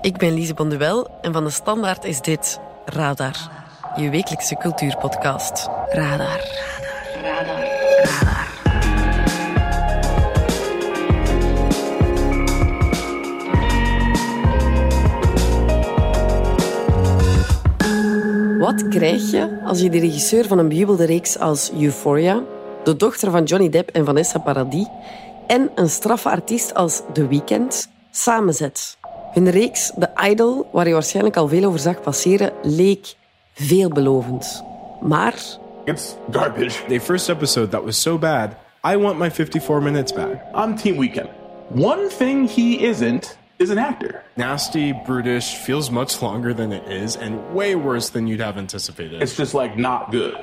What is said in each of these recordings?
Ik ben Lise Bonduel en van de Standaard is dit Radar, je wekelijkse cultuurpodcast. Radar. Radar. Radar. Radar. Wat krijg je als je de regisseur van een bejubelde reeks als Euphoria, de dochter van Johnny Depp en Vanessa Paradis en een straffe artiest als The Weeknd samenzet? Hun reeks The Idol, waar je waarschijnlijk al veel over zag passeren, leek veelbelovend. Maar... It's garbage. The first episode that was so bad, I want my 54 minutes back. On Team Weekend. One thing he isn't is an actor. Nasty, brutish, feels much longer than it is, and way worse than you'd have anticipated. It's just like not good.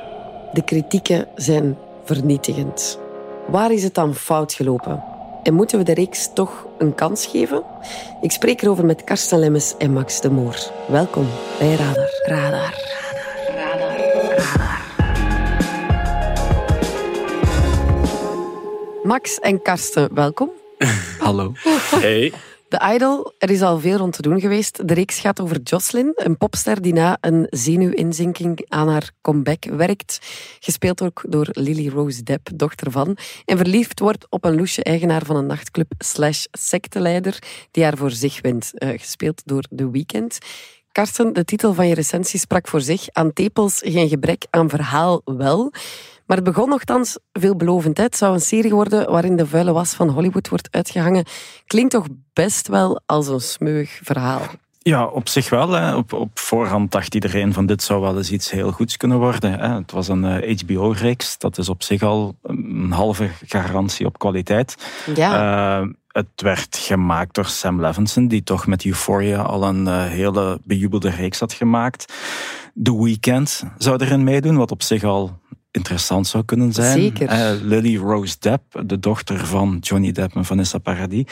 De kritieken zijn vernietigend. Waar is het dan fout gelopen? En moeten we de reeks toch een kans geven? Ik spreek erover met Karsten Lemmes en Max de Moor. Welkom bij Radar. Radar. Radar. Radar. Radar. Max en Karsten, welkom. Hallo. Hey. The Idol, er is al veel rond te doen geweest. De reeks gaat over Jocelyn, een popster die na een zenuwinzinking aan haar comeback werkt. Gespeeld ook door Lily Rose Depp, dochter van. En verliefd wordt op een loesje eigenaar van een nachtclub slash secteleider die haar voor zich wint. Uh, gespeeld door The Weeknd. Karsten, de titel van je recensie sprak voor zich. Aan tepels geen gebrek, aan verhaal wel. Maar het begon nogthans veelbelovend. Het zou een serie worden waarin de vuile was van Hollywood wordt uitgehangen. Klinkt toch best wel als een smeuig verhaal. Ja, op zich wel. Hè. Op, op voorhand dacht iedereen van dit zou wel eens iets heel goeds kunnen worden. Hè. Het was een HBO-reeks. Dat is op zich al een halve garantie op kwaliteit. Ja. Uh, het werd gemaakt door Sam Levinson, die toch met Euphoria al een uh, hele bejubelde reeks had gemaakt. The Weeknd zou erin meedoen, wat op zich al interessant zou kunnen zijn. Zeker. Uh, Lily Rose Depp, de dochter van Johnny Depp en Vanessa Paradis,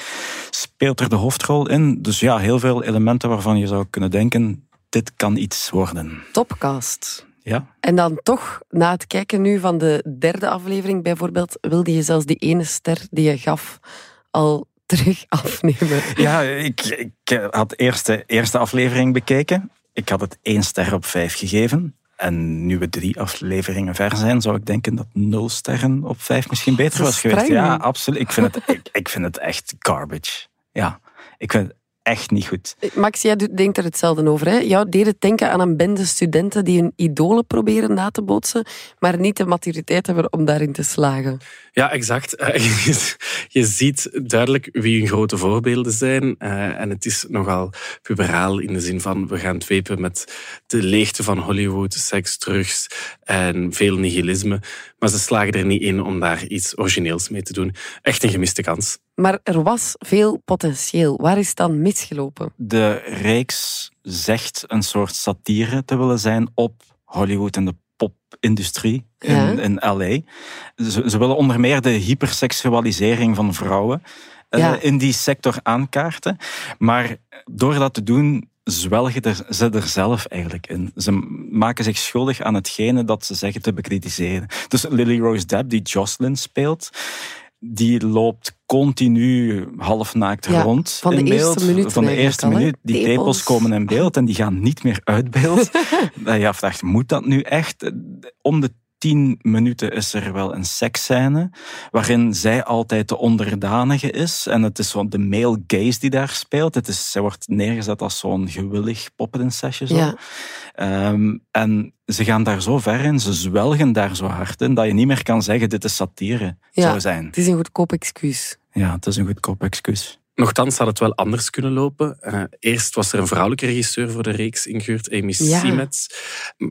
speelt er de hoofdrol in. Dus ja, heel veel elementen waarvan je zou kunnen denken, dit kan iets worden. Topcast. Ja. En dan toch, na het kijken nu van de derde aflevering bijvoorbeeld, wilde je zelfs die ene ster die je gaf al terug afnemen. Ja, ik, ik had de eerste, eerste aflevering bekeken. Ik had het één ster op vijf gegeven. En nu we drie afleveringen ver zijn, zou ik denken dat nul sterren op vijf misschien beter was geweest. Ja, absoluut. Ik vind, het, ik, ik vind het echt garbage. Ja, ik vind het echt niet goed. Max, jij denkt er hetzelfde over. Hè? Jou deed het denken aan een bende studenten die hun idolen proberen na te bootsen, maar niet de maturiteit hebben om daarin te slagen. Ja, exact. Je ziet duidelijk wie hun grote voorbeelden zijn. En het is nogal puberaal in de zin van we gaan dwepen met de leegte van Hollywood, seks, drugs en veel nihilisme. Maar ze slagen er niet in om daar iets origineels mee te doen. Echt een gemiste kans. Maar er was veel potentieel. Waar is het dan misgelopen? De reeks zegt een soort satire te willen zijn op Hollywood en de popindustrie in, Ja. in LA. Ze, ze willen onder meer de hyperseksualisering van vrouwen eh, Ja. in die sector aankaarten. Maar door dat te doen zwelgen er, ze er zelf eigenlijk in. Ze maken zich schuldig aan hetgene dat ze zeggen te bekritiseren. Dus Lily Rose Depp, die Jocelyn speelt, die loopt continu halfnaakt Ja, rond van de in eerste beeld. minuut van de eerste al, minuut. Die Tepels. tepels komen in beeld en die gaan niet meer uit beeld. dat je afvraagt, moet dat nu echt? Om de tien minuten is er wel een seksscène waarin zij altijd de onderdanige is. En het is de male gaze die daar speelt. Het is, zij wordt neergezet als zo'n gewillig popprinsesje. Zo. Ja. Ehm, en ze gaan daar zo ver in, ze zwelgen daar zo hard in, dat je niet meer kan zeggen dit is satire Ja. zou zijn. Het is een goedkoop excuus. Ja, het is een goedkoop excuus. Nochtans had het wel anders kunnen lopen. Uh, eerst was er een vrouwelijke regisseur voor de reeks ingehuurd, Amy Ja. Siemens.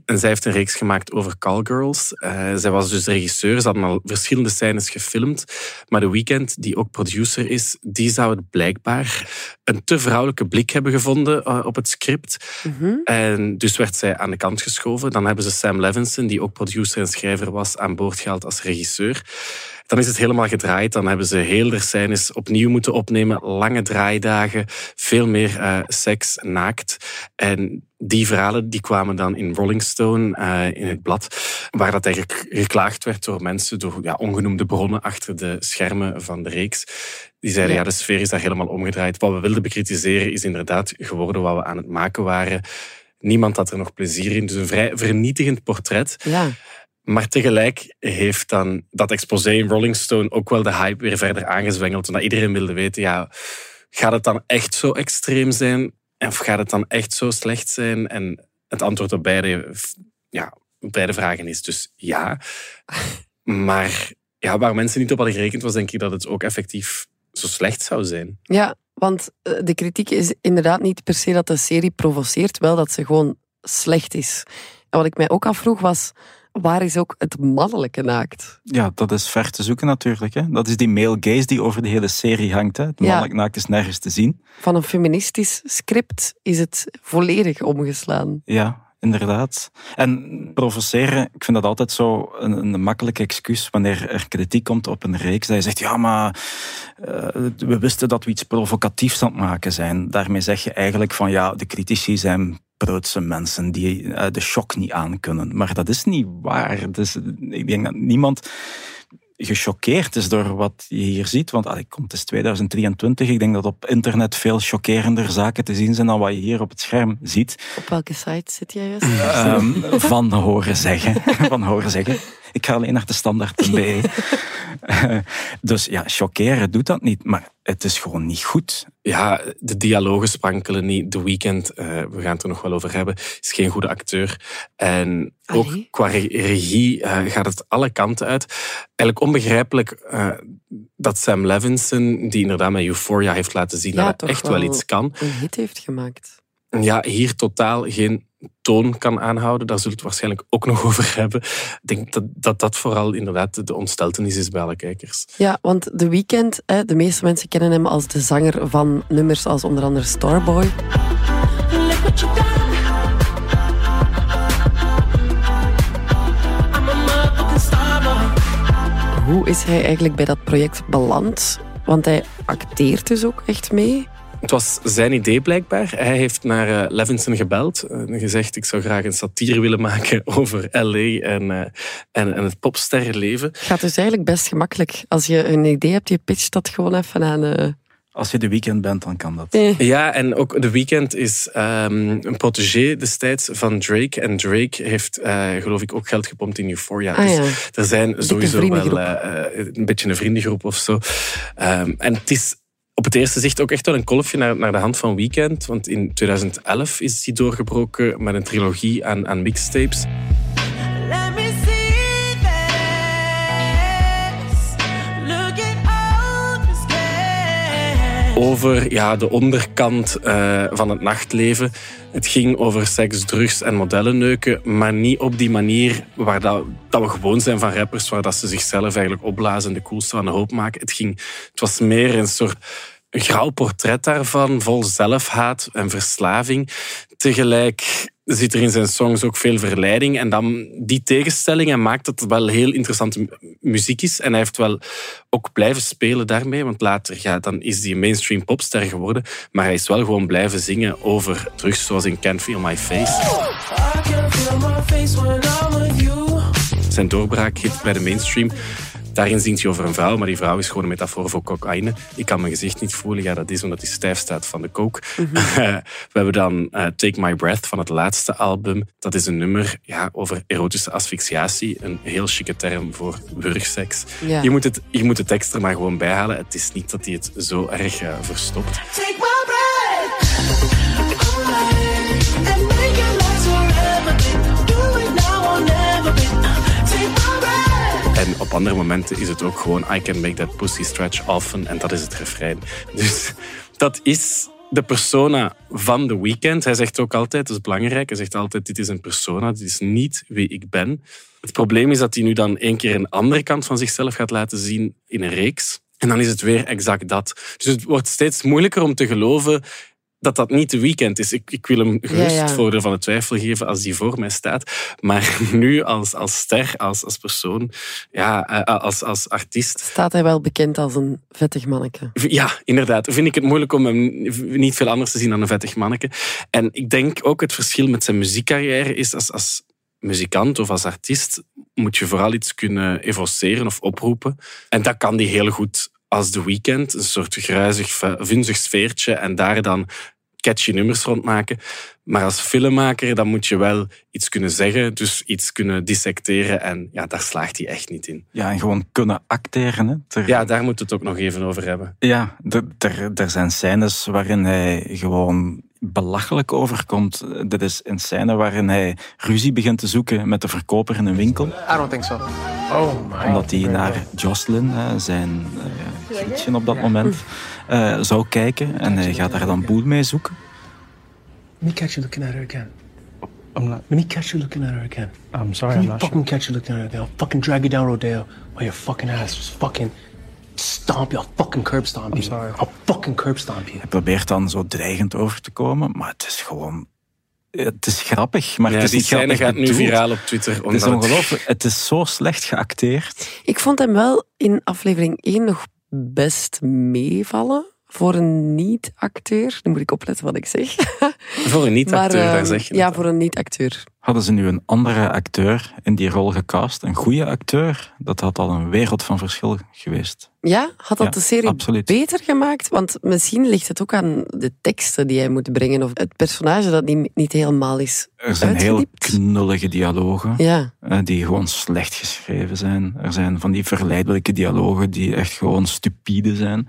En zij heeft een reeks gemaakt over callgirls. Uh, zij was dus regisseur. Ze hadden al verschillende scènes gefilmd. Maar The Weeknd, die ook producer is, die zou het blijkbaar een te vrouwelijke blik hebben gevonden uh, op het script. Mhm. En dus werd zij aan de kant geschoven. Dan hebben ze Sam Levinson, die ook producer en schrijver was, aan boord gehaald als regisseur. Dan is het helemaal gedraaid. Dan hebben ze heel de scènes opnieuw moeten opnemen. Lange draaidagen, veel meer uh, seks, naakt. En die verhalen die kwamen dan in Rolling Stone, uh, in het blad, waar dat eigenlijk geklaagd werd door mensen, door ja, ongenoemde bronnen achter de schermen van de reeks. Die zeiden, ja. ja, de sfeer is daar helemaal omgedraaid. Wat we wilden bekritiseren is inderdaad geworden wat we aan het maken waren. Niemand had er nog plezier in. Dus een vrij vernietigend portret. Ja. Maar tegelijk heeft dan dat exposé in Rolling Stone ook wel de hype weer verder aangezwengeld. Omdat iedereen wilde weten, ja, gaat het dan echt zo extreem zijn? Of gaat het dan echt zo slecht zijn? En het antwoord op beide, ja, beide vragen is dus ja. Maar ja, waar mensen niet op hadden gerekend, was denk ik dat het ook effectief zo slecht zou zijn. Ja, want eh, de kritiek is inderdaad niet per se dat de serie provoceert, wel dat ze gewoon slecht is. En wat ik mij ook afvroeg was, waar is ook het mannelijke naakt? Ja, dat is ver te zoeken natuurlijk. Hè. Dat is die male gaze die over de hele serie hangt. Hè. Het mannelijk naakt is nergens te zien. Van een feministisch script is het volledig omgeslaan. Ja, Inderdaad. En provoceren, ik vind dat altijd zo een, een makkelijke excuus wanneer er kritiek komt op een reeks. Dat je zegt, ja, maar uh, we wisten dat we iets provocatiefs aan het maken zijn. Daarmee zeg je eigenlijk van, ja, de critici zijn broodse mensen die uh, de shock niet aankunnen. Maar dat is niet waar. Dus, ik denk dat niemand gechoqueerd is door wat je hier ziet. Want allee, komt, het is 2023. Ik denk dat op internet veel chockerender zaken te zien zijn dan wat je hier op het scherm ziet. Op welke site zit jij juist? Um, van horen zeggen. van horen zeggen. Ik ga alleen naar de standaard.be. dus ja, chockeren doet dat niet. Maar het is gewoon niet goed. Ja, de dialogen sprankelen niet. The Weeknd, uh, we gaan het er nog wel over hebben, is geen goede acteur. En ook Allee. qua regie uh, gaat het alle kanten uit. Eigenlijk onbegrijpelijk uh, dat Sam Levinson, die inderdaad met Euphoria heeft laten zien ja, dat hij echt wel, wel iets kan. Een hit heeft gemaakt. Ja, hier totaal geen toon kan aanhouden. Daar zullen we het waarschijnlijk ook nog over hebben. Ik denk dat dat, dat vooral inderdaad de ontsteltenis is bij alle kijkers. Ja, want The Weeknd, de meeste mensen kennen hem als de zanger van nummers als onder andere Starboy. Hoe is hij eigenlijk bij dat project beland? Want hij acteert dus ook echt mee. Het was zijn idee blijkbaar. Hij heeft naar uh, Levinson gebeld en gezegd ik zou graag een satire willen maken over L.A. en, uh, en, en het popsterrenleven. Het gaat dus eigenlijk best gemakkelijk. Als je een idee hebt, je pitcht dat gewoon even aan... Uh... Als je de weekend bent, dan kan dat. Eh. Ja, en ook de weekend is um, een protégé destijds van Drake. En Drake heeft, uh, geloof ik, ook geld gepompt in Euphoria. Ah, dus ja. er zijn sowieso wel uh, een beetje een vriendengroep of zo. Um, en het is op het eerste zicht ook echt wel een kolfje naar, naar de hand van Weekend. Want in 2011 is hij doorgebroken met een trilogie aan, aan mixtapes. Over ja, de onderkant uh, van het nachtleven. Het ging over seks, drugs en modellenneuken, maar niet op die manier waar dat, dat we gewoon zijn van rappers, waar dat ze zichzelf eigenlijk opblazen, de coolste van de hoop maken. Het, ging, het was meer een soort grauw portret daarvan, vol zelfhaat en verslaving. Tegelijk zit er in zijn songs ook veel verleiding. En dan die tegenstellingen maakt dat het wel heel interessante muziek is. En hij heeft wel ook blijven spelen daarmee. Want later ja, dan is hij een mainstream popster geworden. Maar hij is wel gewoon blijven zingen over drugs, zoals in Can't Feel My Face. Zijn doorbraak hit bij de mainstream Daarin zingt hij over een vrouw, maar die vrouw is gewoon een metafoor voor cocaïne. Ik kan mijn gezicht niet voelen. Ja, dat is omdat hij stijf staat van de coke. Mm -hmm. we hebben dan uh, Take My Breath van het laatste album. Dat is een nummer ja, over erotische asphyxiatie. Een heel chique term voor wurgseks. Je, moet het, je moet de tekst er maar gewoon bij halen. Het is niet dat hij het zo erg uh, verstopt. Take my breath. En op andere momenten is het ook gewoon I can make that pussy stretch often. En dat is het refrein. Dus dat is de persona van The Weeknd. Hij zegt ook altijd, dat is belangrijk, hij zegt altijd dit is een persona, dit is niet wie ik ben. Het probleem is dat hij nu dan één keer een andere kant van zichzelf gaat laten zien in een reeks. En dan is het weer exact dat. Dus het wordt steeds moeilijker om te geloven dat dat niet de weekend is. Ik, ik wil hem gerust Ja, ja. voordeel van de twijfel geven als die voor mij staat. Maar nu als, als ster, als, als persoon, ja, eh, als, als artiest, Staat hij wel bekend als een vettig manneke. ja, inderdaad. Vind ik het moeilijk om hem niet veel anders te zien dan een vettig manneke. En ik denk ook het verschil met zijn muziekcarrière is als, als muzikant of als artiest moet je vooral iets kunnen evoceren of oproepen. En dat kan die heel goed als The Weeknd. Een soort gruizig, vunzig sfeertje en daar dan catchy nummers rondmaken. Maar als filmmaker dan moet je wel iets kunnen zeggen, dus iets kunnen dissecteren. En ja, daar slaagt hij echt niet in. Ja, en gewoon kunnen acteren. Hè. Ter- Ja, daar moeten we het ook nog even over hebben. Ja, er zijn scènes waarin hij gewoon belachelijk overkomt. Dit is een scène waarin hij ruzie begint te zoeken met de verkoper in een winkel. I don't think so. Oh my. Omdat hij naar Jocelyn, hè, zijn eh gietje op dat moment, eh, zou kijken. En hij gaat daar dan boel mee zoeken. Let me catch you looking at her again. I'm not. Let me catch you looking at her again. I'm sorry. Let I'm not sure. fucking catch you looking at her again. I'll fucking drag you down Rodeo while your fucking ass just fucking stomp you. I'll fucking curb stomp you. sorry. I'll fucking curb stomp you. Hij probeert dan zo dreigend over te komen, maar het is gewoon... Het is grappig, maar Ja, het is die niet grappig gaat nu viraal op Twitter. Het is ongelooflijk. Het is zo slecht geacteerd. Ik vond hem wel in aflevering 1 nog best meevallen. Voor een niet-acteur. Nu moet ik opletten wat ik zeg. voor een niet-acteur, daar ehm, zeg je Ja, voor een niet-acteur. Hadden ze nu een andere acteur in die rol gecast, een goede acteur, dat had al een wereld van verschil geweest. Ja, had dat Ja, de serie absoluut. beter gemaakt? Want misschien ligt het ook aan de teksten die hij moet brengen. Of het personage dat niet, niet helemaal is Er zijn heel knullige dialogen. Ja, eh, die gewoon slecht geschreven zijn. Er zijn van die verleidelijke dialogen die echt gewoon stupide zijn.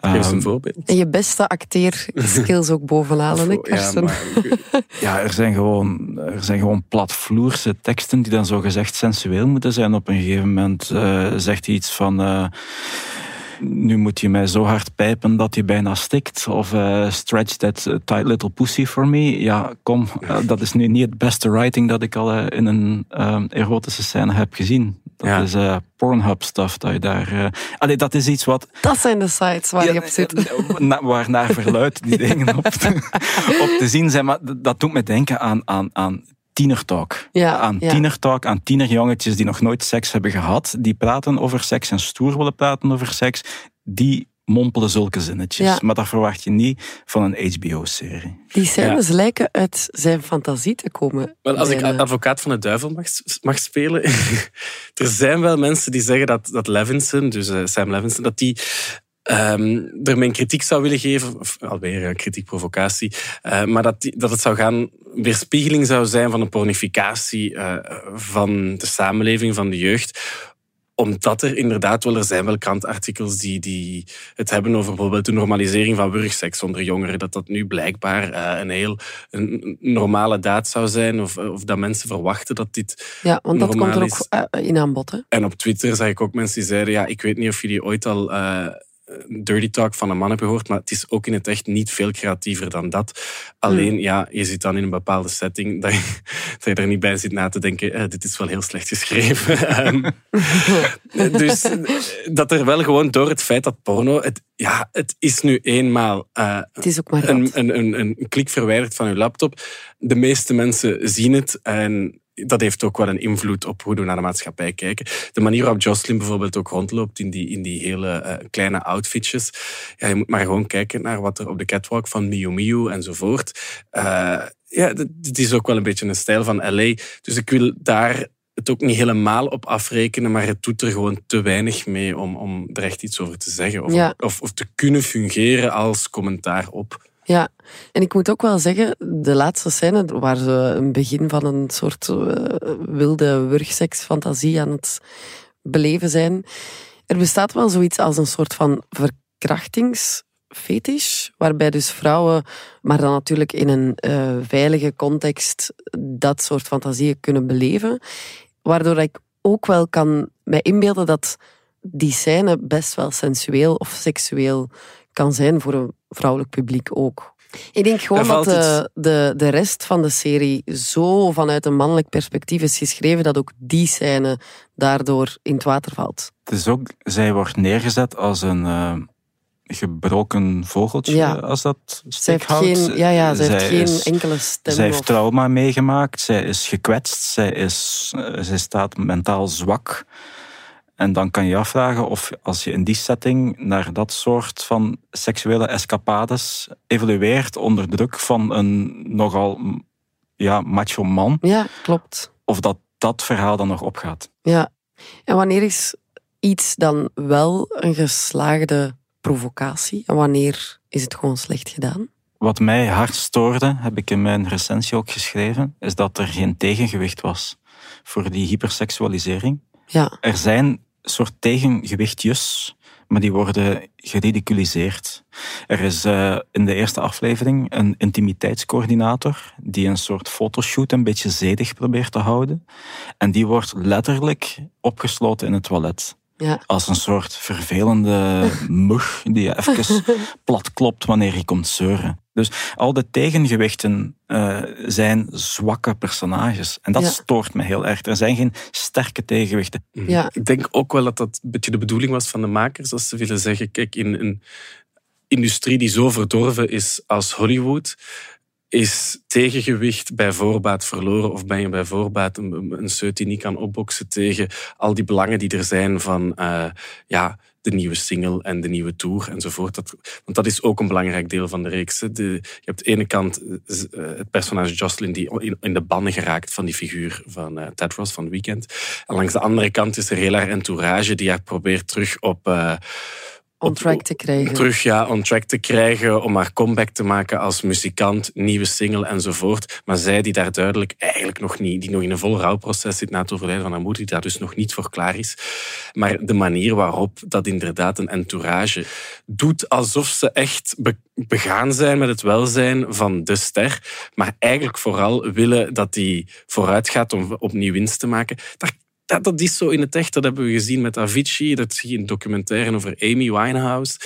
Geef eens een Ehm, voorbeeld. en je beste acteerskills ook bovenhalen, hè, Ja, maar ja, er zijn, gewoon, er zijn gewoon platvloerse teksten die dan zo gezegd sensueel moeten zijn. Op een gegeven moment eh, zegt hij iets van... eh, nu moet je mij zo hard pijpen dat je bijna stikt. Of eh, stretch that tight little pussy for me. Ja, kom, eh, dat is nu niet het beste writing dat ik al eh, in een erotische scène heb gezien. Dat Ja. is eh, Pornhub-stuff dat je daar... allee, dat is iets wat... Dat zijn de sites waar je op zit. na- waar naar verluid die dingen op te, op te zien zijn. Maar dat doet me denken aan, aan, aan tienertalk. Ja, aan ja. tienertalk, aan tienerjongetjes die nog nooit seks hebben gehad. Die praten over seks en stoer willen praten over seks. Die mompelen zulke zinnetjes. Ja. Maar dat verwacht je niet van een HBO-serie. Die scènes lijken uit zijn fantasie te komen. Wel, als ik advocaat van de duivel mag, mag spelen. er zijn wel mensen die zeggen dat, dat Levinson, dus eh, Sam Levinson, dat die ehm, er mijn kritiek zou willen geven. Of alweer een kritiekprovocatie. eh, maar dat, dat het zou gaan weerspiegeling zou zijn van een pornificatie eh, van de samenleving, van de jeugd omdat er inderdaad wel, er zijn wel krantartikels die, die het hebben over bijvoorbeeld de normalisering van wurgseks onder jongeren. Dat dat nu blijkbaar eh, een heel een normale daad zou zijn. Of, of dat mensen verwachten dat dit... Ja, want dat komt er ook in aan bod. Hè? En op Twitter zag ik ook mensen die zeiden, ja, ik weet niet of jullie ooit al dirty talk van een man hebben gehoord, maar het is ook in het echt niet veel creatiever dan dat. Alleen, ja, je zit dan in een bepaalde setting dat je, dat je er niet bij zit na te denken, eh, dit is wel heel slecht geschreven. Ehm, dus eh, dat er wel gewoon door het feit dat porno, het, ja, het is nu eenmaal eh, Het is ook maar een, een, een, een klik verwijderd van je laptop. De meeste mensen zien het en dat heeft ook wel een invloed op hoe we naar de maatschappij kijken. De manier waarop Jocelyn bijvoorbeeld ook rondloopt in die, in die hele eh, kleine outfitjes. Ja, je moet maar gewoon kijken naar wat er op de catwalk van Miu Miu enzovoort. Eh ja, het is ook wel een beetje een stijl van LA. Dus ik wil daar het ook niet helemaal op afrekenen, maar het doet er gewoon te weinig mee om, om er echt iets over te zeggen. Of, Ja. of, of te kunnen fungeren als commentaar op. Ja, en ik moet ook wel zeggen, de laatste scène, waar ze een begin van een soort eh, wilde wurgseksfantasie aan het beleven zijn. Er bestaat wel zoiets als een soort van verkrachtingsfetish, waarbij dus vrouwen, maar dan natuurlijk in een eh, veilige context, dat soort fantasieën kunnen beleven. Waardoor ik ook wel kan mij inbeelden dat die scène best wel sensueel of seksueel kan zijn voor een vrouwelijk publiek ook. Ik denk gewoon dat de, het- de, de rest van de serie zo vanuit een mannelijk perspectief is geschreven dat ook die scène daardoor in het water valt. Het is ook, zij wordt neergezet als een, eh, gebroken vogeltje, Ja. als dat Zij steek heeft geen, ja, ja, zij heeft Zij geen is- enkele stem. Zij heeft of- trauma meegemaakt, zij is gekwetst, zij, is, eh, zij staat mentaal zwak. En dan kan je je afvragen of als je in die setting naar dat soort van seksuele escapades evolueert onder druk van een nogal ja, macho man, Ja, klopt. of dat dat verhaal dan nog opgaat. Ja. En wanneer is iets dan wel een geslaagde provocatie? En wanneer is het gewoon slecht gedaan? Wat mij hard stoorde, heb ik in mijn recensie ook geschreven, is dat er geen tegengewicht was voor die hyperseksualisering. Ja, Er zijn soort tegengewichtjes, maar die worden geridiculiseerd. Er is eh, in de eerste aflevering een intimiteitscoördinator die een soort fotoshoot een beetje zedig probeert te houden. En die wordt letterlijk opgesloten in het toilet. Ja. Als een soort vervelende mug die je even plat klopt wanneer je komt zeuren. Dus al de tegengewichten eh, zijn zwakke personages. En dat Ja. stoort me heel erg. Er zijn geen sterke tegengewichten. Ja. Ik denk ook wel dat dat een beetje de bedoeling was van de makers, als ze willen zeggen, kijk, in een industrie die zo verdorven is als Hollywood, is tegengewicht bij voorbaat verloren of ben je bij voorbaat een, een die niet kan opboksen tegen al die belangen die er zijn van eh, ja, de nieuwe single en de nieuwe tour enzovoort. Dat, want dat is ook een belangrijk deel van de reeks. je hebt aan de ene kant eh, eh, het personage Jocelyn die in, de bannen geraakt van die figuur van eh, Ted Ross van Weekend. En langs de andere kant is er heel haar entourage die haar probeert terug op... On track te krijgen. terug ja, on track te krijgen, om haar comeback te maken als muzikant, nieuwe single enzovoort. Maar zij die daar duidelijk eigenlijk nog niet, die nog in een vol rouwproces zit na het overlijden van haar moeder, die daar dus nog niet voor klaar is. Maar de manier waarop dat inderdaad een entourage doet alsof ze echt be- begaan zijn met het welzijn van de ster, maar eigenlijk vooral willen dat die vooruit gaat om opnieuw winst te maken. Daar dat, dat is zo in het echt. Dat hebben we gezien met Avicii. Dat zie je in documentaire over Amy Winehouse.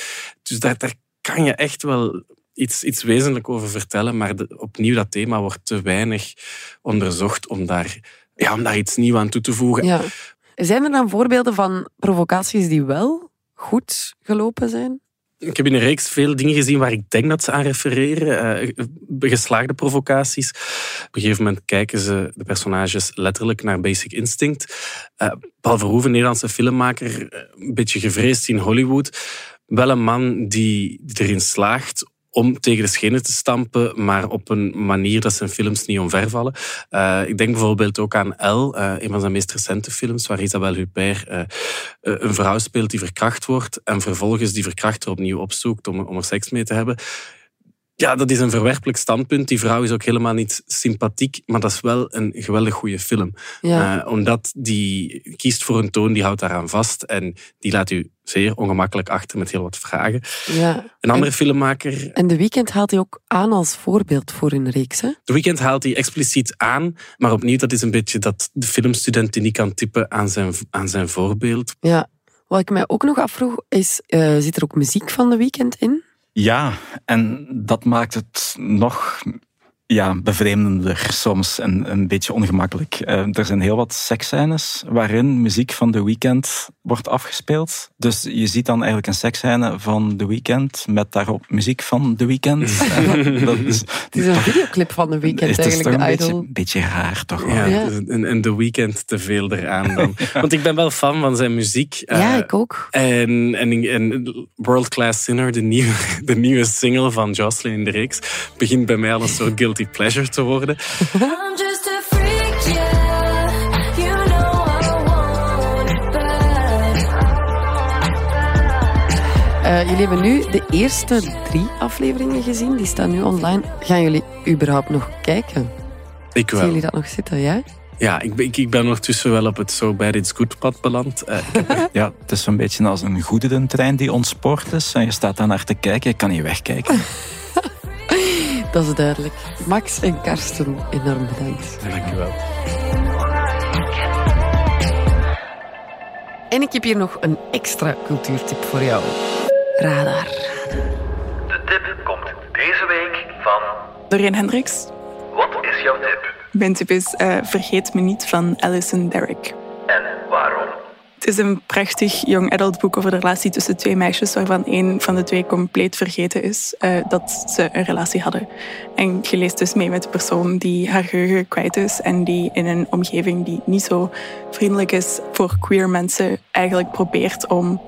Dus daar, daar kan je echt wel iets, iets wezenlijk over vertellen. Maar opnieuw, dat thema wordt te weinig onderzocht om daar, ja, om daar iets nieuws aan toe te voegen. Zijn er dan voorbeelden van provocaties die wel goed gelopen zijn? Ik heb in een reeks veel dingen gezien waar ik denk dat ze aan refereren. eh, geslaagde provocaties. Op een gegeven moment kijken ze de personages letterlijk naar Basic Instinct. Eh Paul Verhoeven, Nederlandse filmmaker, eh, een beetje gevreesd in Hollywood. Wel een man die erin slaagt om tegen de schenen te stampen, maar op een manier dat zijn films niet omvervallen. Eh, ik denk bijvoorbeeld ook aan Elle, eh, een van zijn meest recente films, waar Isabelle Huppert eh, een vrouw speelt die verkracht wordt en vervolgens die verkrachter opnieuw opzoekt om, om er seks mee te hebben. Ja, dat is een verwerpelijk standpunt. Die vrouw is ook helemaal niet sympathiek, maar dat is wel een geweldig goede film. Ja. Eh, omdat die kiest voor een toon, die houdt daaraan vast en die laat u zeer ongemakkelijk achter met heel wat vragen. ja. Een andere filmmaker, En de weekend haalt hij ook aan als voorbeeld voor een reeks. Hè? The Weeknd haalt hij expliciet aan, maar opnieuw, dat is een beetje dat de filmstudent die niet kan tippen aan zijn, aan zijn voorbeeld. Ja. Wat ik mij ook nog afvroeg, is, eh, zit er ook muziek van de weekend in? Ja, en dat maakt het nog ja, bevreemdender soms en een beetje ongemakkelijk. Eh, er zijn heel wat seksscènes waarin muziek van The Weeknd wordt afgespeeld. Dus je ziet dan eigenlijk een seksscène van The Weeknd met daarop muziek van The Weeknd. En dat is, Het is een videoclip van de weekend het is toch eigenlijk, een beetje, een beetje raar, toch wel. Ja, Ja. het is een- En The Weeknd te veel eraan dan. Want ik ben wel fan van zijn muziek. Ja, Eh, ik ook. En, en, en World Class Sinner, de nieuwe, de nieuwe single van Jocelyn in de reeks, begint bij mij al een soort guilty pleasure te worden. I'm just a freak, yeah. You know I want it bad. Eh, jullie hebben nu de eerste drie afleveringen gezien. Die staan nu online. Gaan jullie überhaupt nog kijken? Ik Zien wel. jullie dat nog zitten, ja? Ja, ik, ben- ik, ik ben ondertussen wel op het So Bad It's Good pad beland. Eh, heb Ja, het is zo'n beetje als een goederentrein die ontspoord is. En je staat daar naar te kijken, je kan niet wegkijken. Dat is duidelijk. Max en Karsten, enorm bedankt. Dankjewel. En ik heb hier nog een extra cultuurtip voor jou. Radar. De tip komt deze week van... Doreen Hendricks. Wat is jouw tip? Mijn tip is eh, Vergeet me niet van Alison Derrick. En waarom? Het Het is een prachtig young adult boek over de relatie tussen twee meisjes, waarvan één van de twee compleet vergeten is eh, dat ze een relatie hadden. En je leest dus mee met de persoon die haar geheugen kwijt is en die in een omgeving die niet zo vriendelijk is voor queer mensen eigenlijk probeert om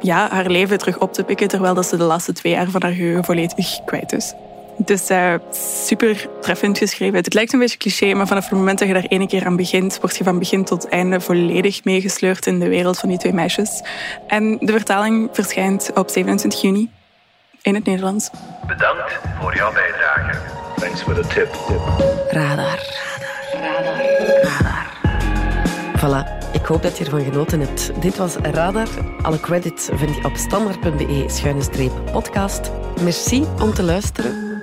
ja, haar leven terug op te pikken, terwijl dat ze de laatste twee jaar van haar geheugen volledig kwijt is. Dus eh, super treffend geschreven. Het lijkt een beetje cliché, maar vanaf het moment dat je daar ene keer aan begint, word je van begin tot einde volledig meegesleurd in de wereld van die twee meisjes. En de vertaling verschijnt op 27 juni in het Nederlands. Bedankt voor jouw bijdrage. Thanks for the tip. Radar. Radar. Radar. Voilà. Ik hoop dat je ervan genoten hebt. Dit was Radar. Alle credits vind je op standaard.be schuine streep podcast. Merci om te luisteren